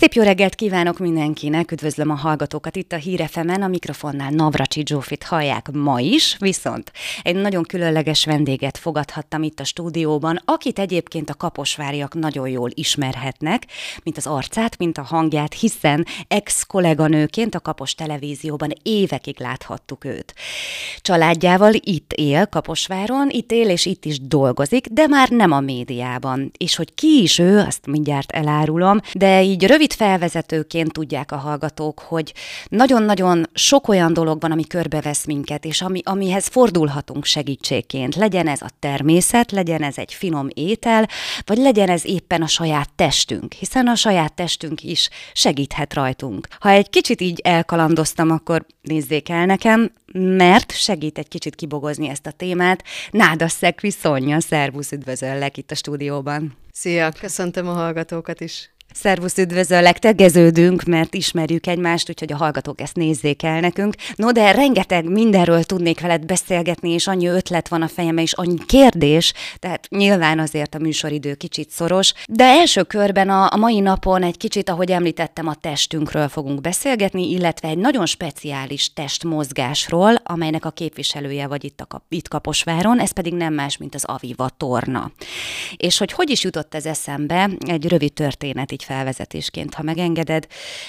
Szép jó reggelt kívánok mindenkinek, üdvözlöm a hallgatókat itt a Hírefemen, a mikrofonnál Navracsi Zsófit hallják ma is, viszont egy nagyon különleges vendéget fogadhattam itt a stúdióban, akit egyébként a kaposváriak nagyon jól ismerhetnek, mint az arcát, mint a hangját, hiszen ex-kolléganőként a Kapos televízióban évekig láthattuk őt. Családjával itt él Kaposváron, itt él és itt is dolgozik, de már nem a médiában. És hogy ki is ő, azt mindjárt elárulom, de így rövid Rövid felvezetőként tudják a hallgatók, hogy nagyon-nagyon sok olyan dolog van, ami körbevesz minket, és ami, amihez fordulhatunk segítségként. Legyen ez a természet, legyen ez egy finom étel, vagy legyen ez éppen a saját testünk, hiszen a saját testünk is segíthet rajtunk. Ha egy kicsit így elkalandoztam, akkor nézzék el nekem, mert segít egy kicsit kibogozni ezt a témát. Náda Szekvi Szonya, szervusz, üdvözöllek itt a stúdióban. Szia, köszöntöm a hallgatókat is. Szervusz, üdvözöllek, tegeződünk, mert ismerjük egymást, úgyhogy a hallgatók ezt nézzék el nekünk. No, de rengeteg mindenről tudnék veled beszélgetni, és annyi ötlet van a fejemben, és annyi kérdés, tehát nyilván azért a műsoridő kicsit szoros. De első körben a, a mai napon egy kicsit, ahogy említettem, a testünkről fogunk beszélgetni, illetve egy nagyon speciális testmozgásról, amelynek a képviselője vagy itt, a, itt Kaposváron, ez pedig nem más, mint az Aviva torna. És hogy hogy is jutott ez eszembe, egy rövid történet így felvezetésként, ha megengeded.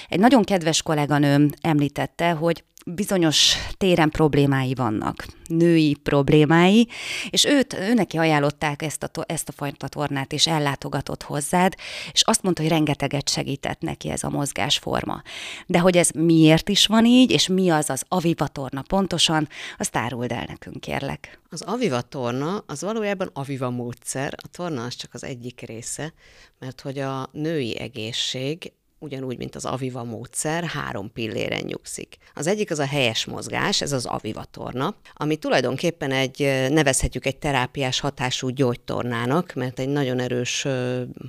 Egy nagyon kedves kolléganőm említette, hogy bizonyos téren problémái vannak, női problémái, és őt, ő neki ajánlották ezt a, ezt a fajta tornát, és ellátogatott hozzád, és azt mondta, hogy rengeteget segített neki ez a mozgásforma. De hogy ez miért is van így, és mi az az Aviva torna pontosan, azt áruld el nekünk, kérlek. Az Aviva torna az valójában Aviva módszer, a torna az csak az egyik része, mert hogy a női egészség ugyanúgy, mint az Aviva módszer, három pilléren nyugszik. Az egyik az a helyes mozgás, ez az Aviva torna, ami tulajdonképpen egy, nevezhetjük egy terápiás hatású gyógytornának, mert egy nagyon erős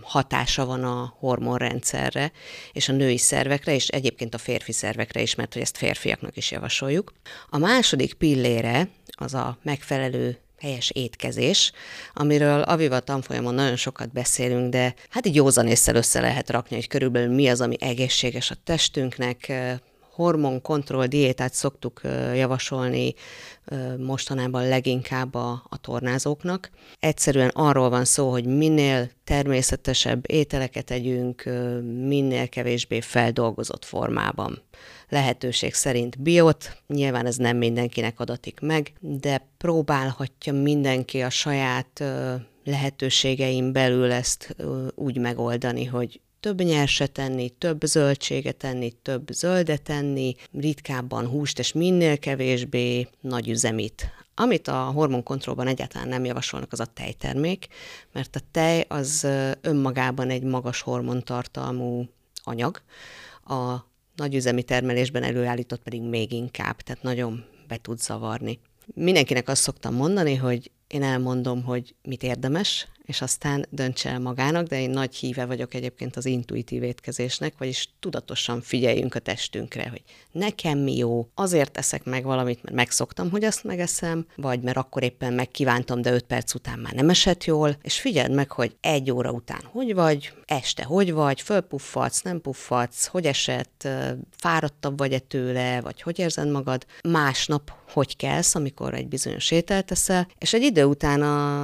hatása van a hormonrendszerre és a női szervekre, és egyébként a férfi szervekre is, mert hogy ezt férfiaknak is javasoljuk. A második pillére az a megfelelő helyes étkezés, amiről Aviva tanfolyamon nagyon sokat beszélünk, de hát így józan észre össze lehet rakni, hogy körülbelül mi az, ami egészséges a testünknek, hormonkontroll diétát szoktuk javasolni mostanában leginkább a, a tornázóknak. Egyszerűen arról van szó, hogy minél természetesebb ételeket együnk, minél kevésbé feldolgozott formában lehetőség szerint biot, nyilván ez nem mindenkinek adatik meg, de próbálhatja mindenki a saját lehetőségeim belül ezt úgy megoldani, hogy több nyerset tenni, több zöldséget tenni, több zöldet tenni, ritkábban húst, és minél kevésbé nagy üzemit. Amit a hormonkontrollban egyáltalán nem javasolnak, az a tejtermék, mert a tej az önmagában egy magas hormontartalmú anyag, a nagyüzemi termelésben előállított pedig még inkább, tehát nagyon be tud zavarni. Mindenkinek azt szoktam mondani, hogy én elmondom, hogy mit érdemes, és aztán döntse el magának, de én nagy híve vagyok egyébként az intuitív étkezésnek, vagyis tudatosan figyeljünk a testünkre, hogy nekem mi jó, azért eszek meg valamit, mert megszoktam, hogy azt megeszem, vagy mert akkor éppen megkívántam, de öt perc után már nem esett jól, és figyeld meg, hogy egy óra után hogy vagy, este hogy vagy, fölpuffadsz, nem puffadsz, hogy esett, fáradtabb vagy-e tőle, vagy hogy érzed magad, másnap hogy kelsz, amikor egy bizonyos ételt teszel, és egy idő után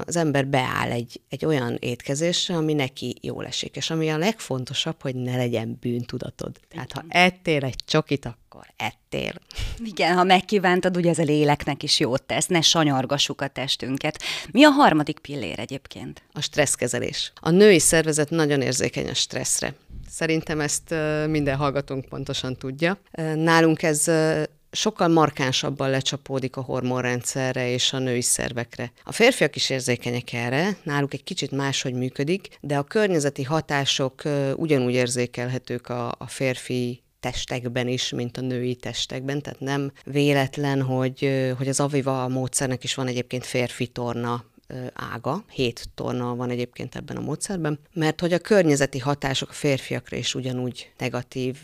az ember beáll egy, egy olyan étkezésre, ami neki jól esik, és ami a legfontosabb, hogy ne legyen bűntudatod. Tehát ha ettél egy csokit, akkor ettél. Igen, ha megkívántad, ugye ez a léleknek is jót tesz, ne sanyargassuk a testünket. Mi a harmadik pillér egyébként? A stresszkezelés. A női szervezet nagyon érzékeny a stresszre. Szerintem ezt minden hallgatónk pontosan tudja. Nálunk ez sokkal markánsabban lecsapódik a hormonrendszerre és a női szervekre. A férfiak is érzékenyek erre, náluk egy kicsit máshogy működik, de a környezeti hatások ugyanúgy érzékelhetők a, a férfi testekben is, mint a női testekben, tehát nem véletlen, hogy, hogy az Aviva módszernek is van egyébként férfi torna ága, hét torna van egyébként ebben a módszerben, mert hogy a környezeti hatások a férfiakra is ugyanúgy negatív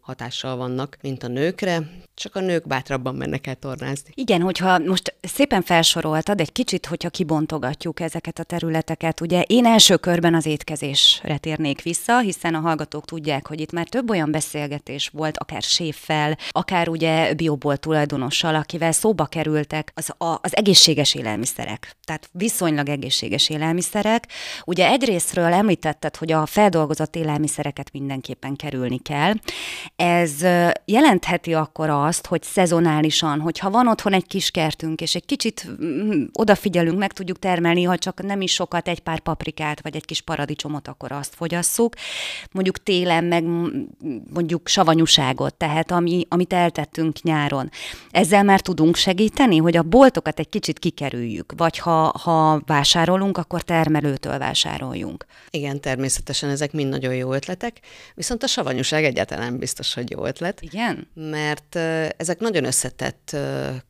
hatással vannak, mint a nőkre, csak a nők bátrabban mennek el tornázni. Igen, hogyha most szépen felsoroltad, egy kicsit, hogyha kibontogatjuk ezeket a területeket, ugye én első körben az étkezésre térnék vissza, hiszen a hallgatók tudják, hogy itt már több olyan beszélgetés volt, akár séffel, akár ugye biobol tulajdonossal, akivel szóba kerültek az, a, az egészséges élelmiszerek, tehát viszonylag egészséges élelmiszerek. Ugye egyrésztről említetted, hogy a feldolgozott élelmiszereket mindenképpen kerülni kell. Ez jelentheti akkor azt, hogy szezonálisan, hogyha van otthon egy kis kertünk, és egy kicsit mm, odafigyelünk, meg tudjuk termelni, ha csak nem is sokat, egy pár paprikát, vagy egy kis paradicsomot, akkor azt fogyasszuk. Mondjuk télen meg mondjuk savanyúságot, tehát ami, amit eltettünk nyáron. Ezzel már tudunk segíteni, hogy a boltokat egy kicsit kikerüljük, vagy ha, ha vásárolunk, akkor termelőtől vásároljunk. Igen, természetesen ezek mind nagyon jó ötletek, viszont a savanyúság egyáltalán biztos, hogy jó ötlet. Igen? Mert ezek nagyon összetett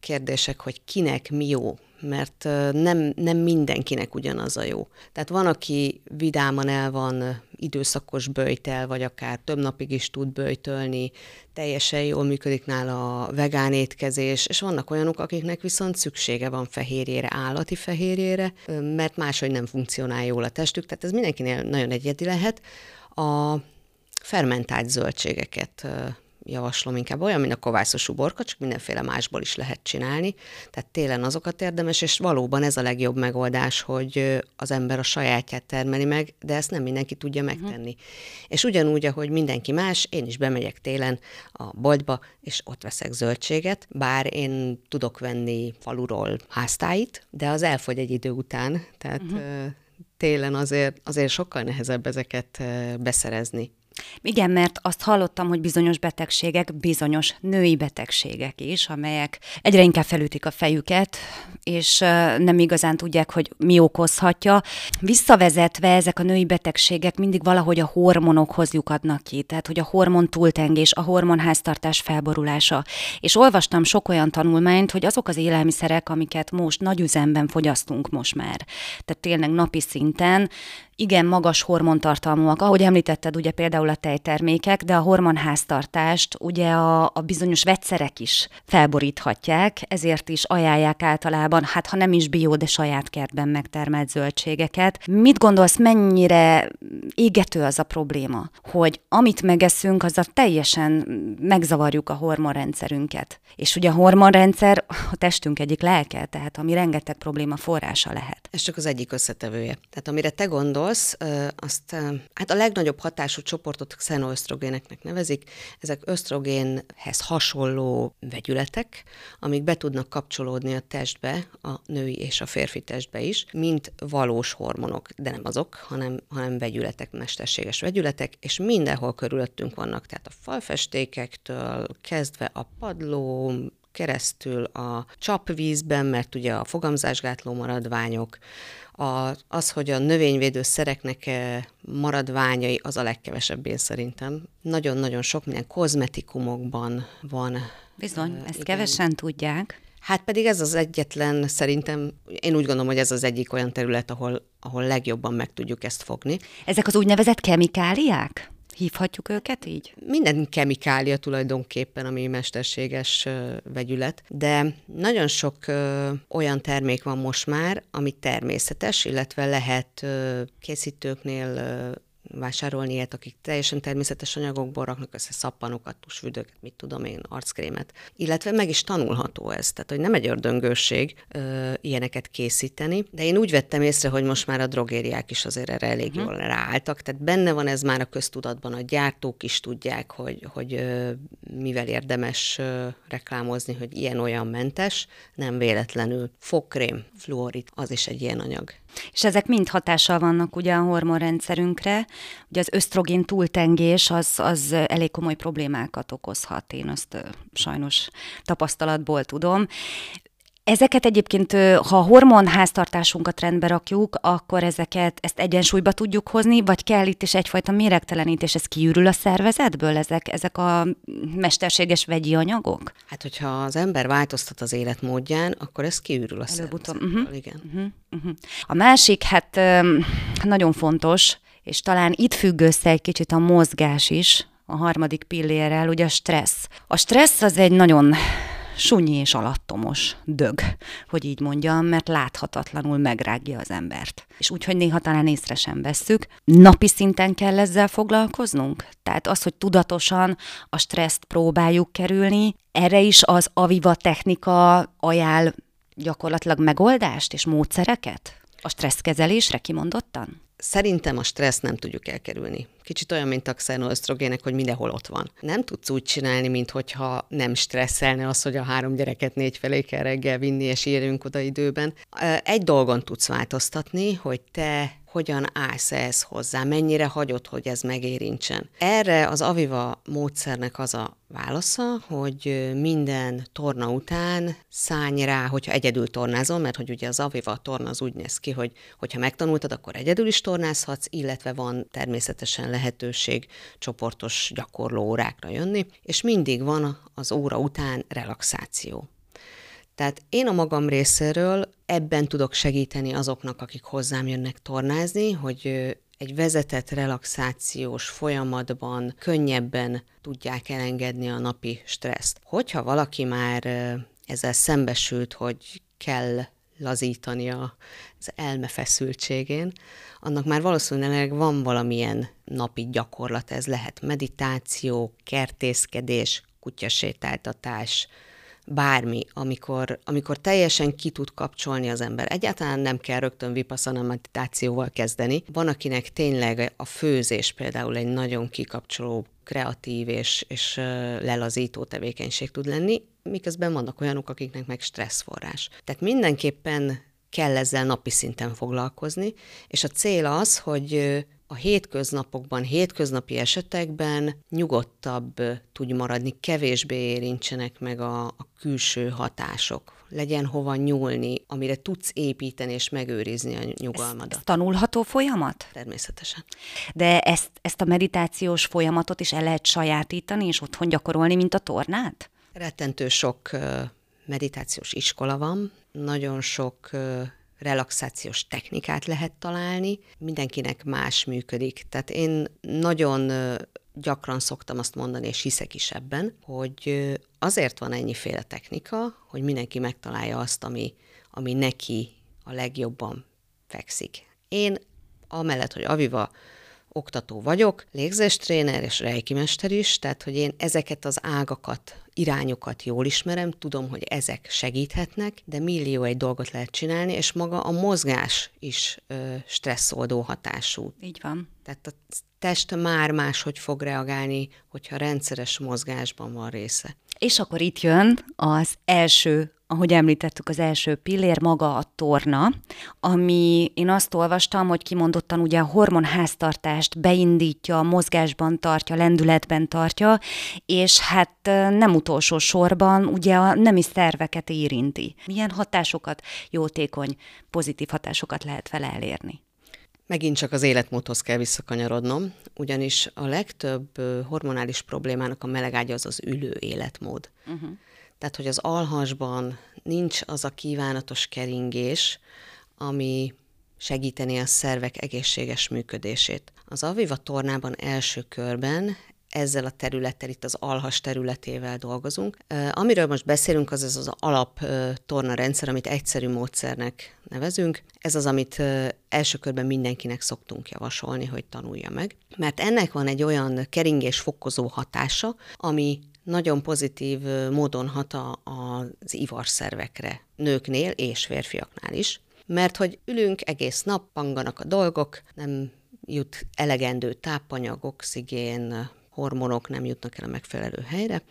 kérdések, hogy kinek mi jó mert nem, nem mindenkinek ugyanaz a jó. Tehát van, aki vidáman el van időszakos böjtel, vagy akár több napig is tud böjtölni, teljesen jól működik nála a vegán étkezés, és vannak olyanok, akiknek viszont szüksége van fehérjére, állati fehérjére, mert máshogy nem funkcionál jól a testük, tehát ez mindenkinél nagyon egyedi lehet. A fermentált zöldségeket javaslom inkább olyan, mint a kovászos uborka, csak mindenféle másból is lehet csinálni. Tehát télen azokat érdemes, és valóban ez a legjobb megoldás, hogy az ember a sajátját termeli meg, de ezt nem mindenki tudja mhm. megtenni. Uh-huh. És ugyanúgy, ahogy mindenki más, én is bemegyek télen a boltba, és ott veszek zöldséget, bár én tudok venni faluról háztáit, de az elfogy egy idő után, tehát uh-huh. télen azért, azért sokkal nehezebb ezeket beszerezni. Igen, mert azt hallottam, hogy bizonyos betegségek, bizonyos női betegségek is, amelyek egyre inkább felütik a fejüket, és nem igazán tudják, hogy mi okozhatja. Visszavezetve ezek a női betegségek mindig valahogy a hormonokhoz lyukadnak ki, tehát hogy a hormon túltengés, a hormonháztartás felborulása. És olvastam sok olyan tanulmányt, hogy azok az élelmiszerek, amiket most nagy üzemben fogyasztunk most már, tehát tényleg napi szinten, igen magas hormontartalmúak, ahogy említetted ugye például a tejtermékek, de a hormonháztartást ugye a, a bizonyos vegyszerek is felboríthatják, ezért is ajánlják általában, hát ha nem is bió, de saját kertben megtermelt zöldségeket. Mit gondolsz, mennyire égető az a probléma, hogy amit megeszünk, azzal teljesen megzavarjuk a hormonrendszerünket. És ugye a hormonrendszer a testünk egyik lelke, tehát ami rengeteg probléma forrása lehet. Ez csak az egyik összetevője. Tehát amire te gondol, gondolsz, azt hát a legnagyobb hatású csoportot xenoösztrogéneknek nevezik. Ezek ösztrogénhez hasonló vegyületek, amik be tudnak kapcsolódni a testbe, a női és a férfi testbe is, mint valós hormonok, de nem azok, hanem, hanem vegyületek, mesterséges vegyületek, és mindenhol körülöttünk vannak, tehát a falfestékektől kezdve a padló, keresztül a csapvízben, mert ugye a fogamzásgátló maradványok, a, az, hogy a növényvédő szereknek eh, maradványai, az a legkevesebb én szerintem. Nagyon-nagyon sok minden kozmetikumokban van. Bizony, uh, ezt igen. kevesen tudják. Hát pedig ez az egyetlen, szerintem, én úgy gondolom, hogy ez az egyik olyan terület, ahol, ahol legjobban meg tudjuk ezt fogni. Ezek az úgynevezett kemikáliák? Hívhatjuk őket így? Minden kemikália tulajdonképpen, ami mesterséges vegyület, de nagyon sok olyan termék van most már, ami természetes, illetve lehet készítőknél vásárolni ilyet, akik teljesen természetes anyagokból raknak össze szappanokat, tusfüdöket, mit tudom én, arckrémet. Illetve meg is tanulható ez, tehát hogy nem egy ördöngőség ö, ilyeneket készíteni, de én úgy vettem észre, hogy most már a drogériák is azért erre elég uh-huh. jól ráálltak, tehát benne van ez már a köztudatban, a gyártók is tudják, hogy, hogy ö, mivel érdemes ö, reklámozni, hogy ilyen-olyan mentes, nem véletlenül. Fogkrém, fluorid, az is egy ilyen anyag. És ezek mind hatással vannak ugye a hormonrendszerünkre. Ugye az ösztrogén túltengés az, az elég komoly problémákat okozhat, én azt sajnos tapasztalatból tudom. Ezeket egyébként, ha a hormon háztartásunkat rendbe rakjuk, akkor ezeket, ezt egyensúlyba tudjuk hozni, vagy kell itt is egyfajta méregtelenítés, ez kiürül a szervezetből, ezek, ezek a mesterséges vegyi anyagok? Hát, hogyha az ember változtat az életmódján, akkor ez kiürül a szervezetből, uh-huh. igen. Uh-huh. Uh-huh. A másik, hát nagyon fontos, és talán itt függ össze egy kicsit a mozgás is, a harmadik pillérrel, ugye a stressz. A stressz az egy nagyon sunyi és alattomos dög, hogy így mondjam, mert láthatatlanul megrágja az embert. És úgyhogy néha talán észre sem vesszük. Napi szinten kell ezzel foglalkoznunk? Tehát az, hogy tudatosan a stresszt próbáljuk kerülni, erre is az Aviva technika ajánl gyakorlatilag megoldást és módszereket? A stresszkezelésre kimondottan? Szerintem a stressz nem tudjuk elkerülni. Kicsit olyan, mint a xenoösztrogének, hogy mindenhol ott van. Nem tudsz úgy csinálni, mintha nem stresszelne az, hogy a három gyereket négy felé kell reggel vinni, és érjünk oda időben. Egy dolgon tudsz változtatni, hogy te hogyan állsz ehhez hozzá, mennyire hagyod, hogy ez megérintsen. Erre az Aviva módszernek az a válasza, hogy minden torna után szállj rá, hogyha egyedül tornázol, mert hogy ugye az Aviva torna az úgy néz ki, hogy hogyha megtanultad, akkor egyedül is tornázhatsz, illetve van természetesen lehetőség csoportos gyakorló órákra jönni, és mindig van az óra után relaxáció. Tehát én a magam részéről ebben tudok segíteni azoknak, akik hozzám jönnek tornázni, hogy egy vezetett relaxációs folyamatban könnyebben tudják elengedni a napi stresszt. Hogyha valaki már ezzel szembesült, hogy kell lazítani az elme feszültségén, annak már valószínűleg van valamilyen napi gyakorlat, ez lehet meditáció, kertészkedés, kutyasétáltatás, bármi, amikor, amikor teljesen ki tud kapcsolni az ember. Egyáltalán nem kell rögtön vipassana meditációval kezdeni. Van, akinek tényleg a főzés például egy nagyon kikapcsoló, kreatív és, és lelazító tevékenység tud lenni, miközben vannak olyanok, akiknek meg stresszforrás. Tehát mindenképpen kell ezzel napi szinten foglalkozni, és a cél az, hogy a hétköznapokban, hétköznapi esetekben nyugodtabb tudj maradni, kevésbé érintsenek meg a, a külső hatások. Legyen hova nyúlni, amire tudsz építeni és megőrizni a nyugalmadat. Ez, tanulható folyamat? Természetesen. De ezt, ezt a meditációs folyamatot is el lehet sajátítani, és otthon gyakorolni, mint a tornát? Rettentő sok meditációs iskola van, nagyon sok relaxációs technikát lehet találni, mindenkinek más működik. Tehát én nagyon gyakran szoktam azt mondani, és hiszek is ebben, hogy azért van ennyiféle technika, hogy mindenki megtalálja azt, ami, ami neki a legjobban fekszik. Én amellett, hogy Aviva oktató vagyok, légzéstréner és rejkimester is, tehát hogy én ezeket az ágakat, irányokat jól ismerem, tudom, hogy ezek segíthetnek, de millió egy dolgot lehet csinálni, és maga a mozgás is ö, stresszoldó hatású. Így van. Tehát a test már máshogy fog reagálni, hogyha rendszeres mozgásban van része. És akkor itt jön az első ahogy említettük, az első pillér maga a torna, ami én azt olvastam, hogy kimondottan ugye a hormonháztartást beindítja, mozgásban tartja, lendületben tartja, és hát nem utolsó sorban ugye a nemi szerveket érinti. Milyen hatásokat, jótékony, pozitív hatásokat lehet vele elérni? Megint csak az életmódhoz kell visszakanyarodnom, ugyanis a legtöbb hormonális problémának a melegágya az az ülő életmód. Uh-huh. Tehát, hogy az alhasban nincs az a kívánatos keringés, ami segíteni a szervek egészséges működését. Az Aviva tornában első körben ezzel a területtel, itt az alhas területével dolgozunk. Amiről most beszélünk, az az az alap torna rendszer, amit egyszerű módszernek nevezünk. Ez az, amit első körben mindenkinek szoktunk javasolni, hogy tanulja meg. Mert ennek van egy olyan keringés fokozó hatása, ami nagyon pozitív módon hat a, az ivarszervekre, nőknél és férfiaknál is, mert hogy ülünk egész nap, panganak a dolgok, nem jut elegendő tápanyag, oxigén, hormonok nem jutnak el a megfelelő helyre,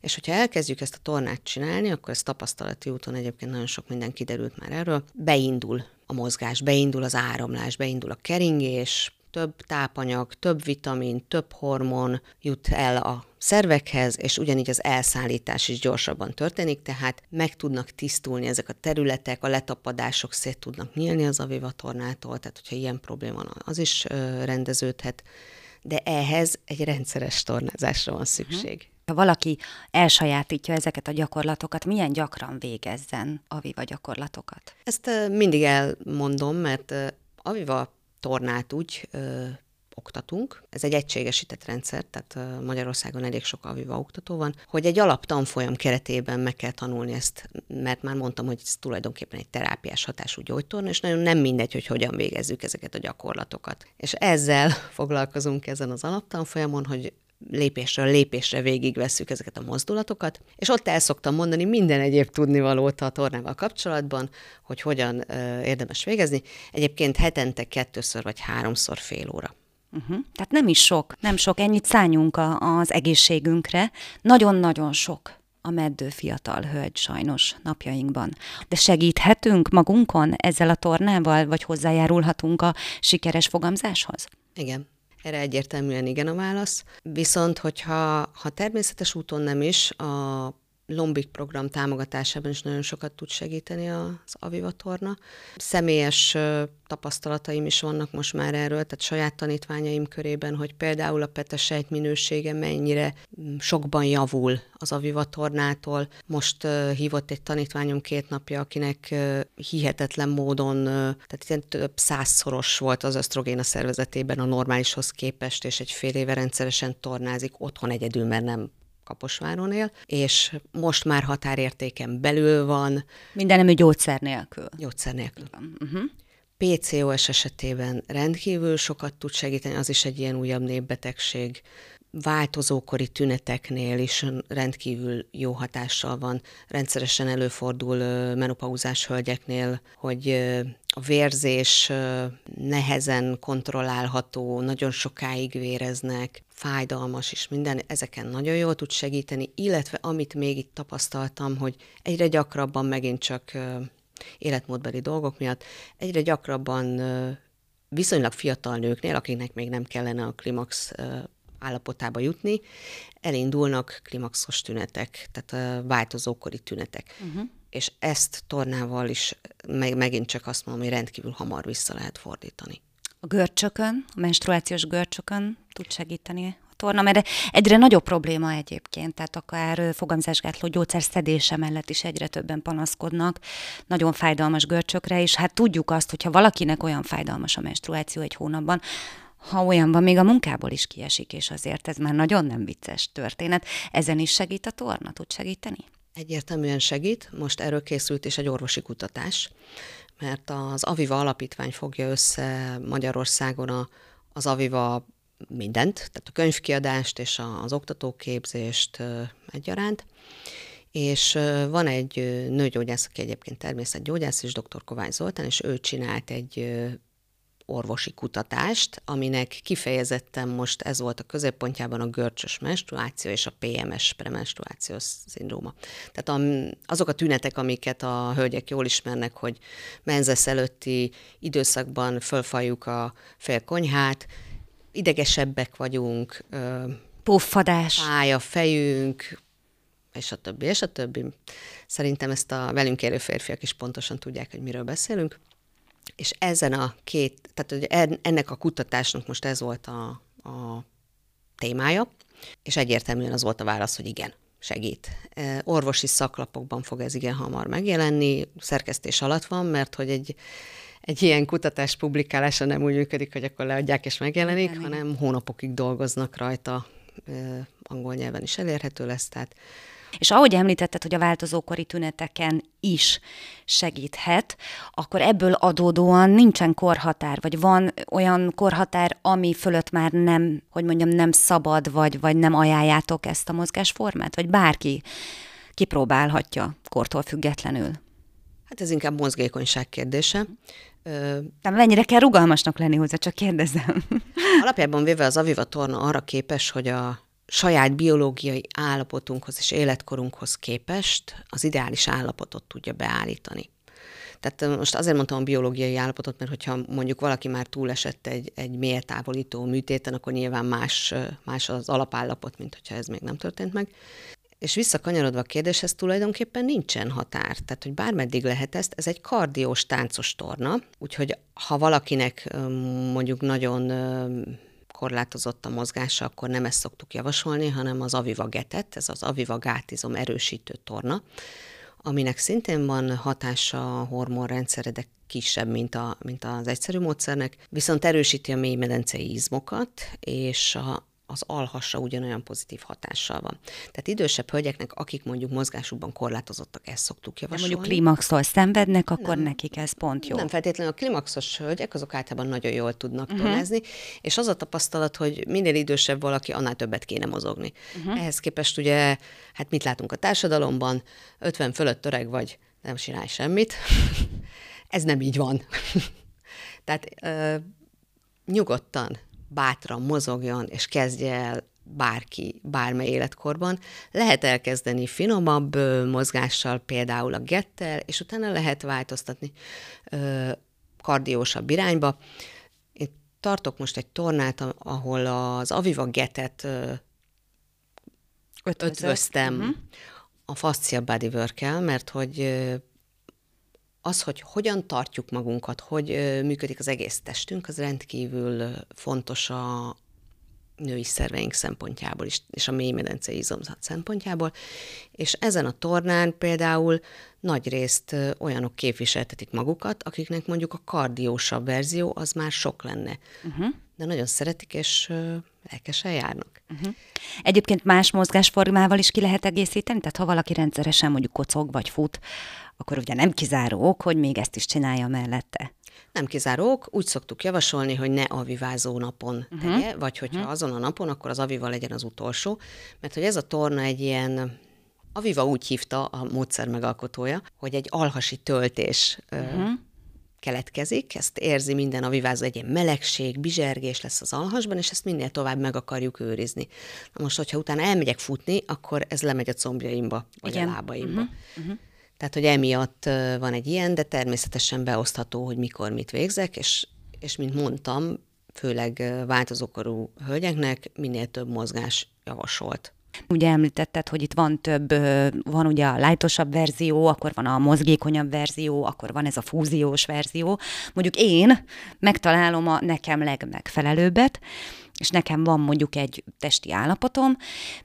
és hogyha elkezdjük ezt a tornát csinálni, akkor ez tapasztalati úton egyébként nagyon sok minden kiderült már erről, beindul a mozgás, beindul az áramlás, beindul a keringés, több tápanyag, több vitamin, több hormon jut el a szervekhez, és ugyanígy az elszállítás is gyorsabban történik, tehát meg tudnak tisztulni ezek a területek, a letapadások szét tudnak nyílni az avivatornától, tehát hogyha ilyen probléma van, az is rendeződhet, de ehhez egy rendszeres tornázásra van szükség. Ha valaki elsajátítja ezeket a gyakorlatokat, milyen gyakran végezzen aviva gyakorlatokat? Ezt mindig elmondom, mert aviva tornát úgy oktatunk. Ez egy egységesített rendszer, tehát Magyarországon elég sok aviva oktató van, hogy egy alaptanfolyam keretében meg kell tanulni ezt, mert már mondtam, hogy ez tulajdonképpen egy terápiás hatású gyógytorna, és nagyon nem mindegy, hogy hogyan végezzük ezeket a gyakorlatokat. És ezzel foglalkozunk ezen az alaptanfolyamon, hogy lépésről lépésre végigvesszük ezeket a mozdulatokat, és ott el szoktam mondani minden egyéb tudnivalót a tornával kapcsolatban, hogy hogyan ö, érdemes végezni. Egyébként hetente kettőször vagy háromszor fél óra. Uh-huh. Tehát nem is sok, nem sok, ennyit szálljunk a, az egészségünkre. Nagyon-nagyon sok a meddő fiatal hölgy sajnos napjainkban. De segíthetünk magunkon ezzel a tornával, vagy hozzájárulhatunk a sikeres fogamzáshoz? Igen. Erre egyértelműen igen a válasz. Viszont, hogyha ha természetes úton nem is, a Lombik program támogatásában is nagyon sokat tud segíteni az Aviva torna. Személyes tapasztalataim is vannak most már erről, tehát saját tanítványaim körében, hogy például a petesejt minősége mennyire mm, sokban javul az Aviva tornától. Most hívott egy tanítványom két napja, akinek hihetetlen módon, tehát ilyen több százszoros volt az ösztrogén a szervezetében a normálishoz képest, és egy fél éve rendszeresen tornázik otthon egyedül, mert nem Kaposváron él, és most már határértéken belül van. Minden nemű gyógyszer nélkül. Gyógyszer nélkül. Uh-huh. PCOS esetében rendkívül sokat tud segíteni, az is egy ilyen újabb népbetegség. Változókori tüneteknél is rendkívül jó hatással van. Rendszeresen előfordul menopauzás hölgyeknél, hogy a vérzés nehezen kontrollálható, nagyon sokáig véreznek, fájdalmas és minden, ezeken nagyon jól tud segíteni, illetve amit még itt tapasztaltam, hogy egyre gyakrabban megint csak életmódbeli dolgok miatt, egyre gyakrabban viszonylag fiatal nőknél, akiknek még nem kellene a klimax állapotába jutni, elindulnak klimaxos tünetek, tehát változókori tünetek. Uh-huh. És ezt tornával is meg, megint csak azt mondom, hogy rendkívül hamar vissza lehet fordítani a görcsökön, a menstruációs görcsökön tud segíteni a torna, mert egyre nagyobb probléma egyébként, tehát akár fogamzásgátló gyógyszer szedése mellett is egyre többen panaszkodnak nagyon fájdalmas görcsökre, és hát tudjuk azt, hogyha valakinek olyan fájdalmas a menstruáció egy hónapban, ha olyan van, még a munkából is kiesik, és azért ez már nagyon nem vicces történet. Ezen is segít a torna, tud segíteni? Egyértelműen segít. Most erről készült is egy orvosi kutatás, mert az Aviva alapítvány fogja össze Magyarországon a, az Aviva mindent, tehát a könyvkiadást és az oktatóképzést egyaránt, és van egy nőgyógyász, aki egyébként természetgyógyász, és dr. Kovács Zoltán, és ő csinált egy orvosi kutatást, aminek kifejezetten most ez volt a középpontjában a görcsös menstruáció és a PMS, premenstruációs szindróma. Tehát a, azok a tünetek, amiket a hölgyek jól ismernek, hogy menzesz előtti időszakban fölfaljuk a félkonyhát, idegesebbek vagyunk, puffadás, fáj a fejünk, és a többi, és a többi. Szerintem ezt a velünk élő férfiak is pontosan tudják, hogy miről beszélünk. És ezen a két, tehát hogy ennek a kutatásnak most ez volt a, a témája, és egyértelműen az volt a válasz, hogy igen, segít. E, orvosi szaklapokban fog ez igen hamar megjelenni, szerkesztés alatt van, mert hogy egy, egy ilyen kutatás publikálása nem úgy működik, hogy akkor leadják és megjelenik, igen, hanem hónapokig dolgoznak rajta, e, angol nyelven is elérhető lesz, tehát és ahogy említetted, hogy a változókori tüneteken is segíthet, akkor ebből adódóan nincsen korhatár, vagy van olyan korhatár, ami fölött már nem, hogy mondjam, nem szabad, vagy, vagy nem ajánljátok ezt a mozgásformát, vagy bárki kipróbálhatja kortól függetlenül? Hát ez inkább mozgékonyság kérdése. De mennyire kell rugalmasnak lenni hozzá, csak kérdezem. Alapjában véve az Aviva torna arra képes, hogy a saját biológiai állapotunkhoz és életkorunkhoz képest az ideális állapotot tudja beállítani. Tehát most azért mondtam a biológiai állapotot, mert hogyha mondjuk valaki már túlesett egy, egy méltávolító műtéten, akkor nyilván más, más az alapállapot, mint hogyha ez még nem történt meg. És visszakanyarodva a kérdéshez, tulajdonképpen nincsen határ. Tehát, hogy bármeddig lehet ezt, ez egy kardiós táncos torna, úgyhogy ha valakinek mondjuk nagyon korlátozott a mozgása, akkor nem ezt szoktuk javasolni, hanem az Aviva Getet, ez az Aviva gátizom erősítő torna, aminek szintén van hatása a hormonrendszerre, de kisebb, mint, a, mint az egyszerű módszernek, viszont erősíti a mélymedencei izmokat, és a, az alhassa ugyanolyan pozitív hatással van. Tehát idősebb hölgyeknek, akik mondjuk mozgásukban korlátozottak, ezt szoktuk javasolni. De mondjuk klimaxtól szenvednek, akkor nem, nekik ez pont jó. Nem feltétlenül a klimaxos hölgyek, azok általában nagyon jól tudnak uh-huh. tonázni, és az a tapasztalat, hogy minél idősebb valaki, annál többet kéne mozogni. Uh-huh. Ehhez képest ugye, hát mit látunk a társadalomban, 50 fölött öreg vagy, nem csinálj semmit. ez nem így van. Tehát uh, nyugodtan bátran mozogjon, és kezdje el bárki, bármely életkorban. Lehet elkezdeni finomabb mozgással, például a gettel, és utána lehet változtatni ö, kardiósabb irányba. Én tartok most egy tornát, ahol az Aviva getet ö, ötvöztem uh-huh. a fascia bodywork mert hogy az, hogy hogyan tartjuk magunkat, hogy működik az egész testünk, az rendkívül fontos a női szerveink szempontjából is, és a mélymedencei izomzat szempontjából, és ezen a tornán például nagy részt olyanok képviseltetik magukat, akiknek mondjuk a kardiósabb verzió az már sok lenne. Uh-huh. De nagyon szeretik, és lelkesen járnak. Uh-huh. Egyébként más mozgásformával is ki lehet egészíteni? Tehát ha valaki rendszeresen mondjuk kocog vagy fut, akkor ugye nem kizáró ok, hogy még ezt is csinálja mellette. Nem kizárók, úgy szoktuk javasolni, hogy ne avivázó napon uh-huh. tegye, vagy hogyha uh-huh. azon a napon, akkor az aviva legyen az utolsó, mert hogy ez a torna egy ilyen, aviva úgy hívta a módszer megalkotója, hogy egy alhasi töltés uh-huh. Keletkezik, ezt érzi minden avivázó, egy ilyen melegség, bizsergés lesz az alhasban, és ezt minél tovább meg akarjuk őrizni. Na most, hogyha utána elmegyek futni, akkor ez lemegy a combjaimba, vagy Igen. a lábaimba. Uh-huh. Uh-huh. Tehát, hogy emiatt van egy ilyen, de természetesen beosztható, hogy mikor mit végzek, és, és mint mondtam, főleg változókorú hölgyeknek minél több mozgás javasolt. Ugye említetted, hogy itt van több, van ugye a lájtosabb verzió, akkor van a mozgékonyabb verzió, akkor van ez a fúziós verzió. Mondjuk én megtalálom a nekem legmegfelelőbbet, és nekem van mondjuk egy testi állapotom,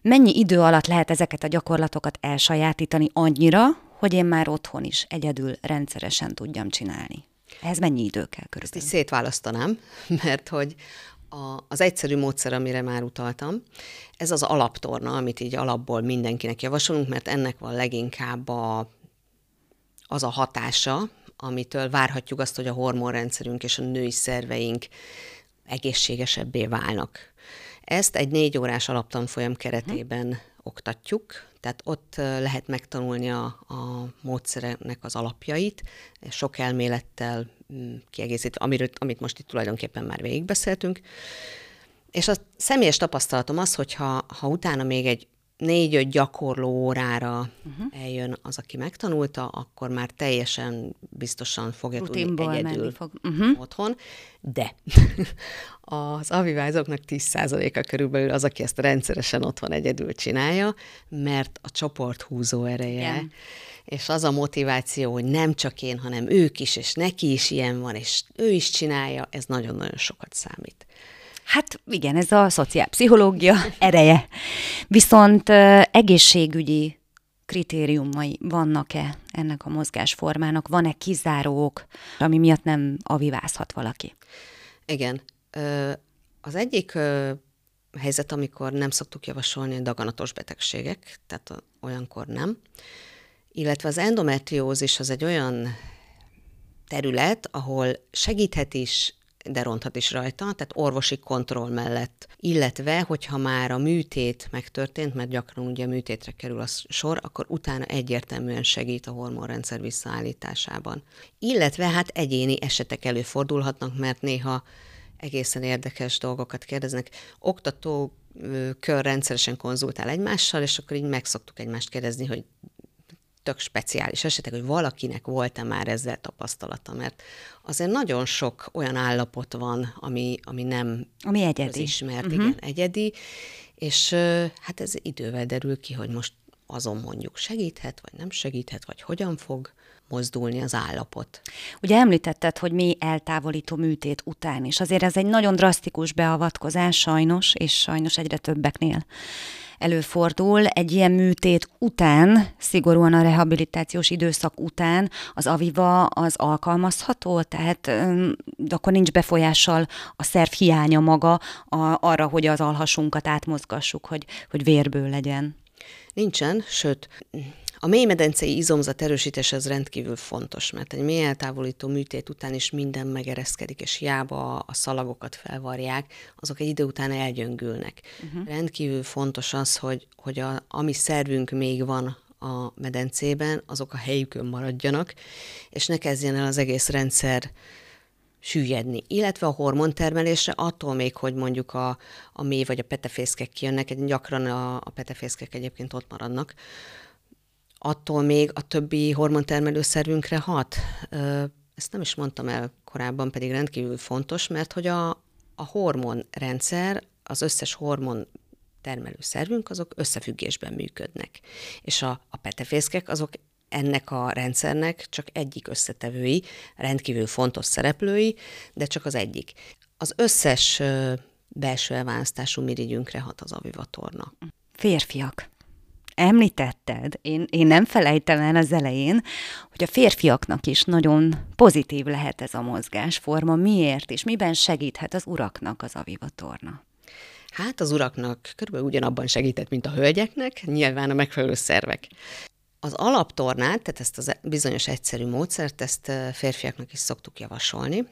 mennyi idő alatt lehet ezeket a gyakorlatokat elsajátítani annyira, hogy én már otthon is egyedül rendszeresen tudjam csinálni. Ehhez mennyi idő kell körülbelül? Ezt is szétválasztanám, mert hogy a, az egyszerű módszer, amire már utaltam, ez az alaptorna, amit így alapból mindenkinek javasolunk, mert ennek van leginkább a, az a hatása, amitől várhatjuk azt, hogy a hormonrendszerünk és a női szerveink egészségesebbé válnak. Ezt egy négy órás alaptanfolyam keretében hm. oktatjuk, tehát ott lehet megtanulni a, a módszernek az alapjait, sok elmélettel mm, kiegészítve, amiről, amit most itt tulajdonképpen már végigbeszéltünk. És a személyes tapasztalatom az, hogy ha, ha utána még egy négy-öt gyakorló órára uh-huh. eljön az, aki megtanulta, akkor már teljesen biztosan fogja Rutinból tudni egyedül fog. Uh-huh. otthon. De az avivázóknak 10%-a körülbelül az, aki ezt rendszeresen otthon egyedül csinálja, mert a csoport húzó ereje, Igen. És az a motiváció, hogy nem csak én, hanem ők is, és neki is ilyen van, és ő is csinálja, ez nagyon-nagyon sokat számít. Hát igen, ez a szociálpszichológia ereje. Viszont egészségügyi kritériumai vannak-e ennek a mozgásformának? Van-e kizárók, ami miatt nem avivázhat valaki? Igen. Az egyik helyzet, amikor nem szoktuk javasolni daganatos betegségek, tehát olyankor nem. Illetve az endometriózis az egy olyan terület, ahol segíthet is, de ronthat is rajta, tehát orvosi kontroll mellett. Illetve, hogyha már a műtét megtörtént, mert gyakran ugye a műtétre kerül a sor, akkor utána egyértelműen segít a hormonrendszer visszaállításában. Illetve hát egyéni esetek előfordulhatnak, mert néha egészen érdekes dolgokat kérdeznek. Oktató kör rendszeresen konzultál egymással, és akkor így meg szoktuk egymást kérdezni, hogy tök speciális esetek, hogy valakinek volt-e már ezzel tapasztalata, mert azért nagyon sok olyan állapot van, ami, ami nem ami egyedi. ismert, uh-huh. igen, egyedi, és hát ez idővel derül ki, hogy most azon mondjuk segíthet, vagy nem segíthet, vagy hogyan fog mozdulni az állapot. Ugye említetted, hogy mi eltávolító műtét után is. Azért ez egy nagyon drasztikus beavatkozás sajnos, és sajnos egyre többeknél előfordul. Egy ilyen műtét után, szigorúan a rehabilitációs időszak után az aviva az alkalmazható, tehát de akkor nincs befolyással a szerv hiánya maga a, arra, hogy az alhasunkat átmozgassuk, hogy, hogy vérből legyen. Nincsen, sőt, a mélymedencei izomzat erősítés az rendkívül fontos, mert egy mély eltávolító műtét után is minden megereszkedik, és hiába a szalagokat felvarják, azok egy idő után elgyöngülnek. Uh-huh. Rendkívül fontos az, hogy, hogy a, ami szervünk még van a medencében, azok a helyükön maradjanak, és ne kezdjen el az egész rendszer süllyedni. Illetve a hormontermelésre attól még, hogy mondjuk a, a mély vagy a petefészkek kijönnek, gyakran a, a petefészkek egyébként ott maradnak, attól még a többi hormontermelő szervünkre hat. Ezt nem is mondtam el korábban, pedig rendkívül fontos, mert hogy a, a hormonrendszer, az összes hormon termelő szervünk, azok összefüggésben működnek. És a, a petefészkek azok ennek a rendszernek csak egyik összetevői, rendkívül fontos szereplői, de csak az egyik. Az összes belső elválasztású mirigyünkre hat az avivatorna. Férfiak említetted, én, én nem felejtem el az elején, hogy a férfiaknak is nagyon pozitív lehet ez a mozgásforma. Miért és miben segíthet az uraknak az avivatorna? Hát az uraknak körülbelül ugyanabban segített, mint a hölgyeknek, nyilván a megfelelő szervek. Az alaptornát, tehát ezt a bizonyos egyszerű módszert, ezt férfiaknak is szoktuk javasolni.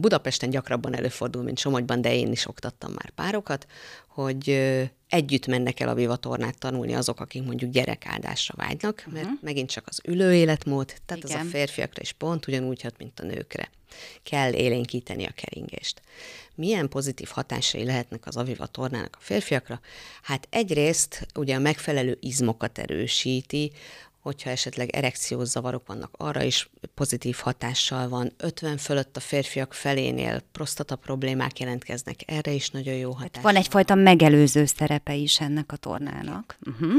Budapesten gyakrabban előfordul, mint Somogyban, de én is oktattam már párokat, hogy együtt mennek el a vivatornát tanulni azok, akik mondjuk gyerekáldásra vágynak, mert uh-huh. megint csak az ülő életmód, tehát Igen. az a férfiakra is pont ugyanúgy hat, mint a nőkre. Kell élénkíteni a keringést. Milyen pozitív hatásai lehetnek az aviva tornának a férfiakra? Hát egyrészt ugye a megfelelő izmokat erősíti, hogyha esetleg erekciós zavarok vannak, arra is pozitív hatással van. 50 fölött a férfiak felénél prostata problémák jelentkeznek, erre is nagyon jó hatás. Hát van egyfajta megelőző szerepe is ennek a tornának. Uh-huh.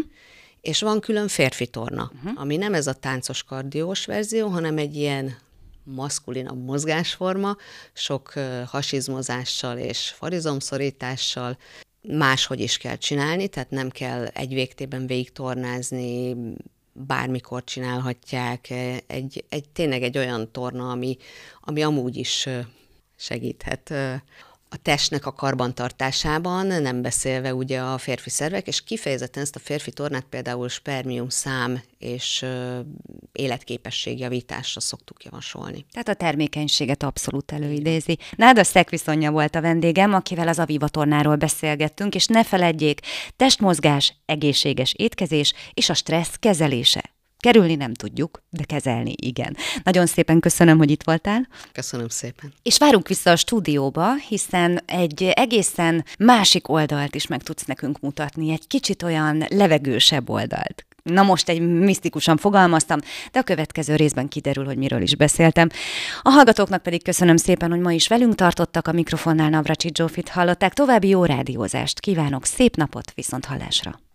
És van külön férfi torna, uh-huh. ami nem ez a táncos kardiós verzió, hanem egy ilyen maszkulinabb mozgásforma, sok hasizmozással és farizomszorítással, máshogy is kell csinálni, tehát nem kell egy végtében végig tornázni, bármikor csinálhatják. Egy, egy, tényleg egy olyan torna, ami, ami amúgy is segíthet a testnek a karbantartásában, nem beszélve ugye a férfi szervek, és kifejezetten ezt a férfi tornát például spermium szám és életképesség javításra szoktuk javasolni. Tehát a termékenységet abszolút előidézi. Náda Szekviszonja volt a vendégem, akivel az Aviva tornáról beszélgettünk, és ne feledjék, testmozgás, egészséges étkezés és a stressz kezelése. Kerülni nem tudjuk, de kezelni igen. Nagyon szépen köszönöm, hogy itt voltál. Köszönöm szépen. És várunk vissza a stúdióba, hiszen egy egészen másik oldalt is meg tudsz nekünk mutatni, egy kicsit olyan levegősebb oldalt. Na most egy misztikusan fogalmaztam, de a következő részben kiderül, hogy miről is beszéltem. A hallgatóknak pedig köszönöm szépen, hogy ma is velünk tartottak, a mikrofonnál Navracsi Zsófit hallották. További jó rádiózást kívánok, szép napot, viszont hallásra!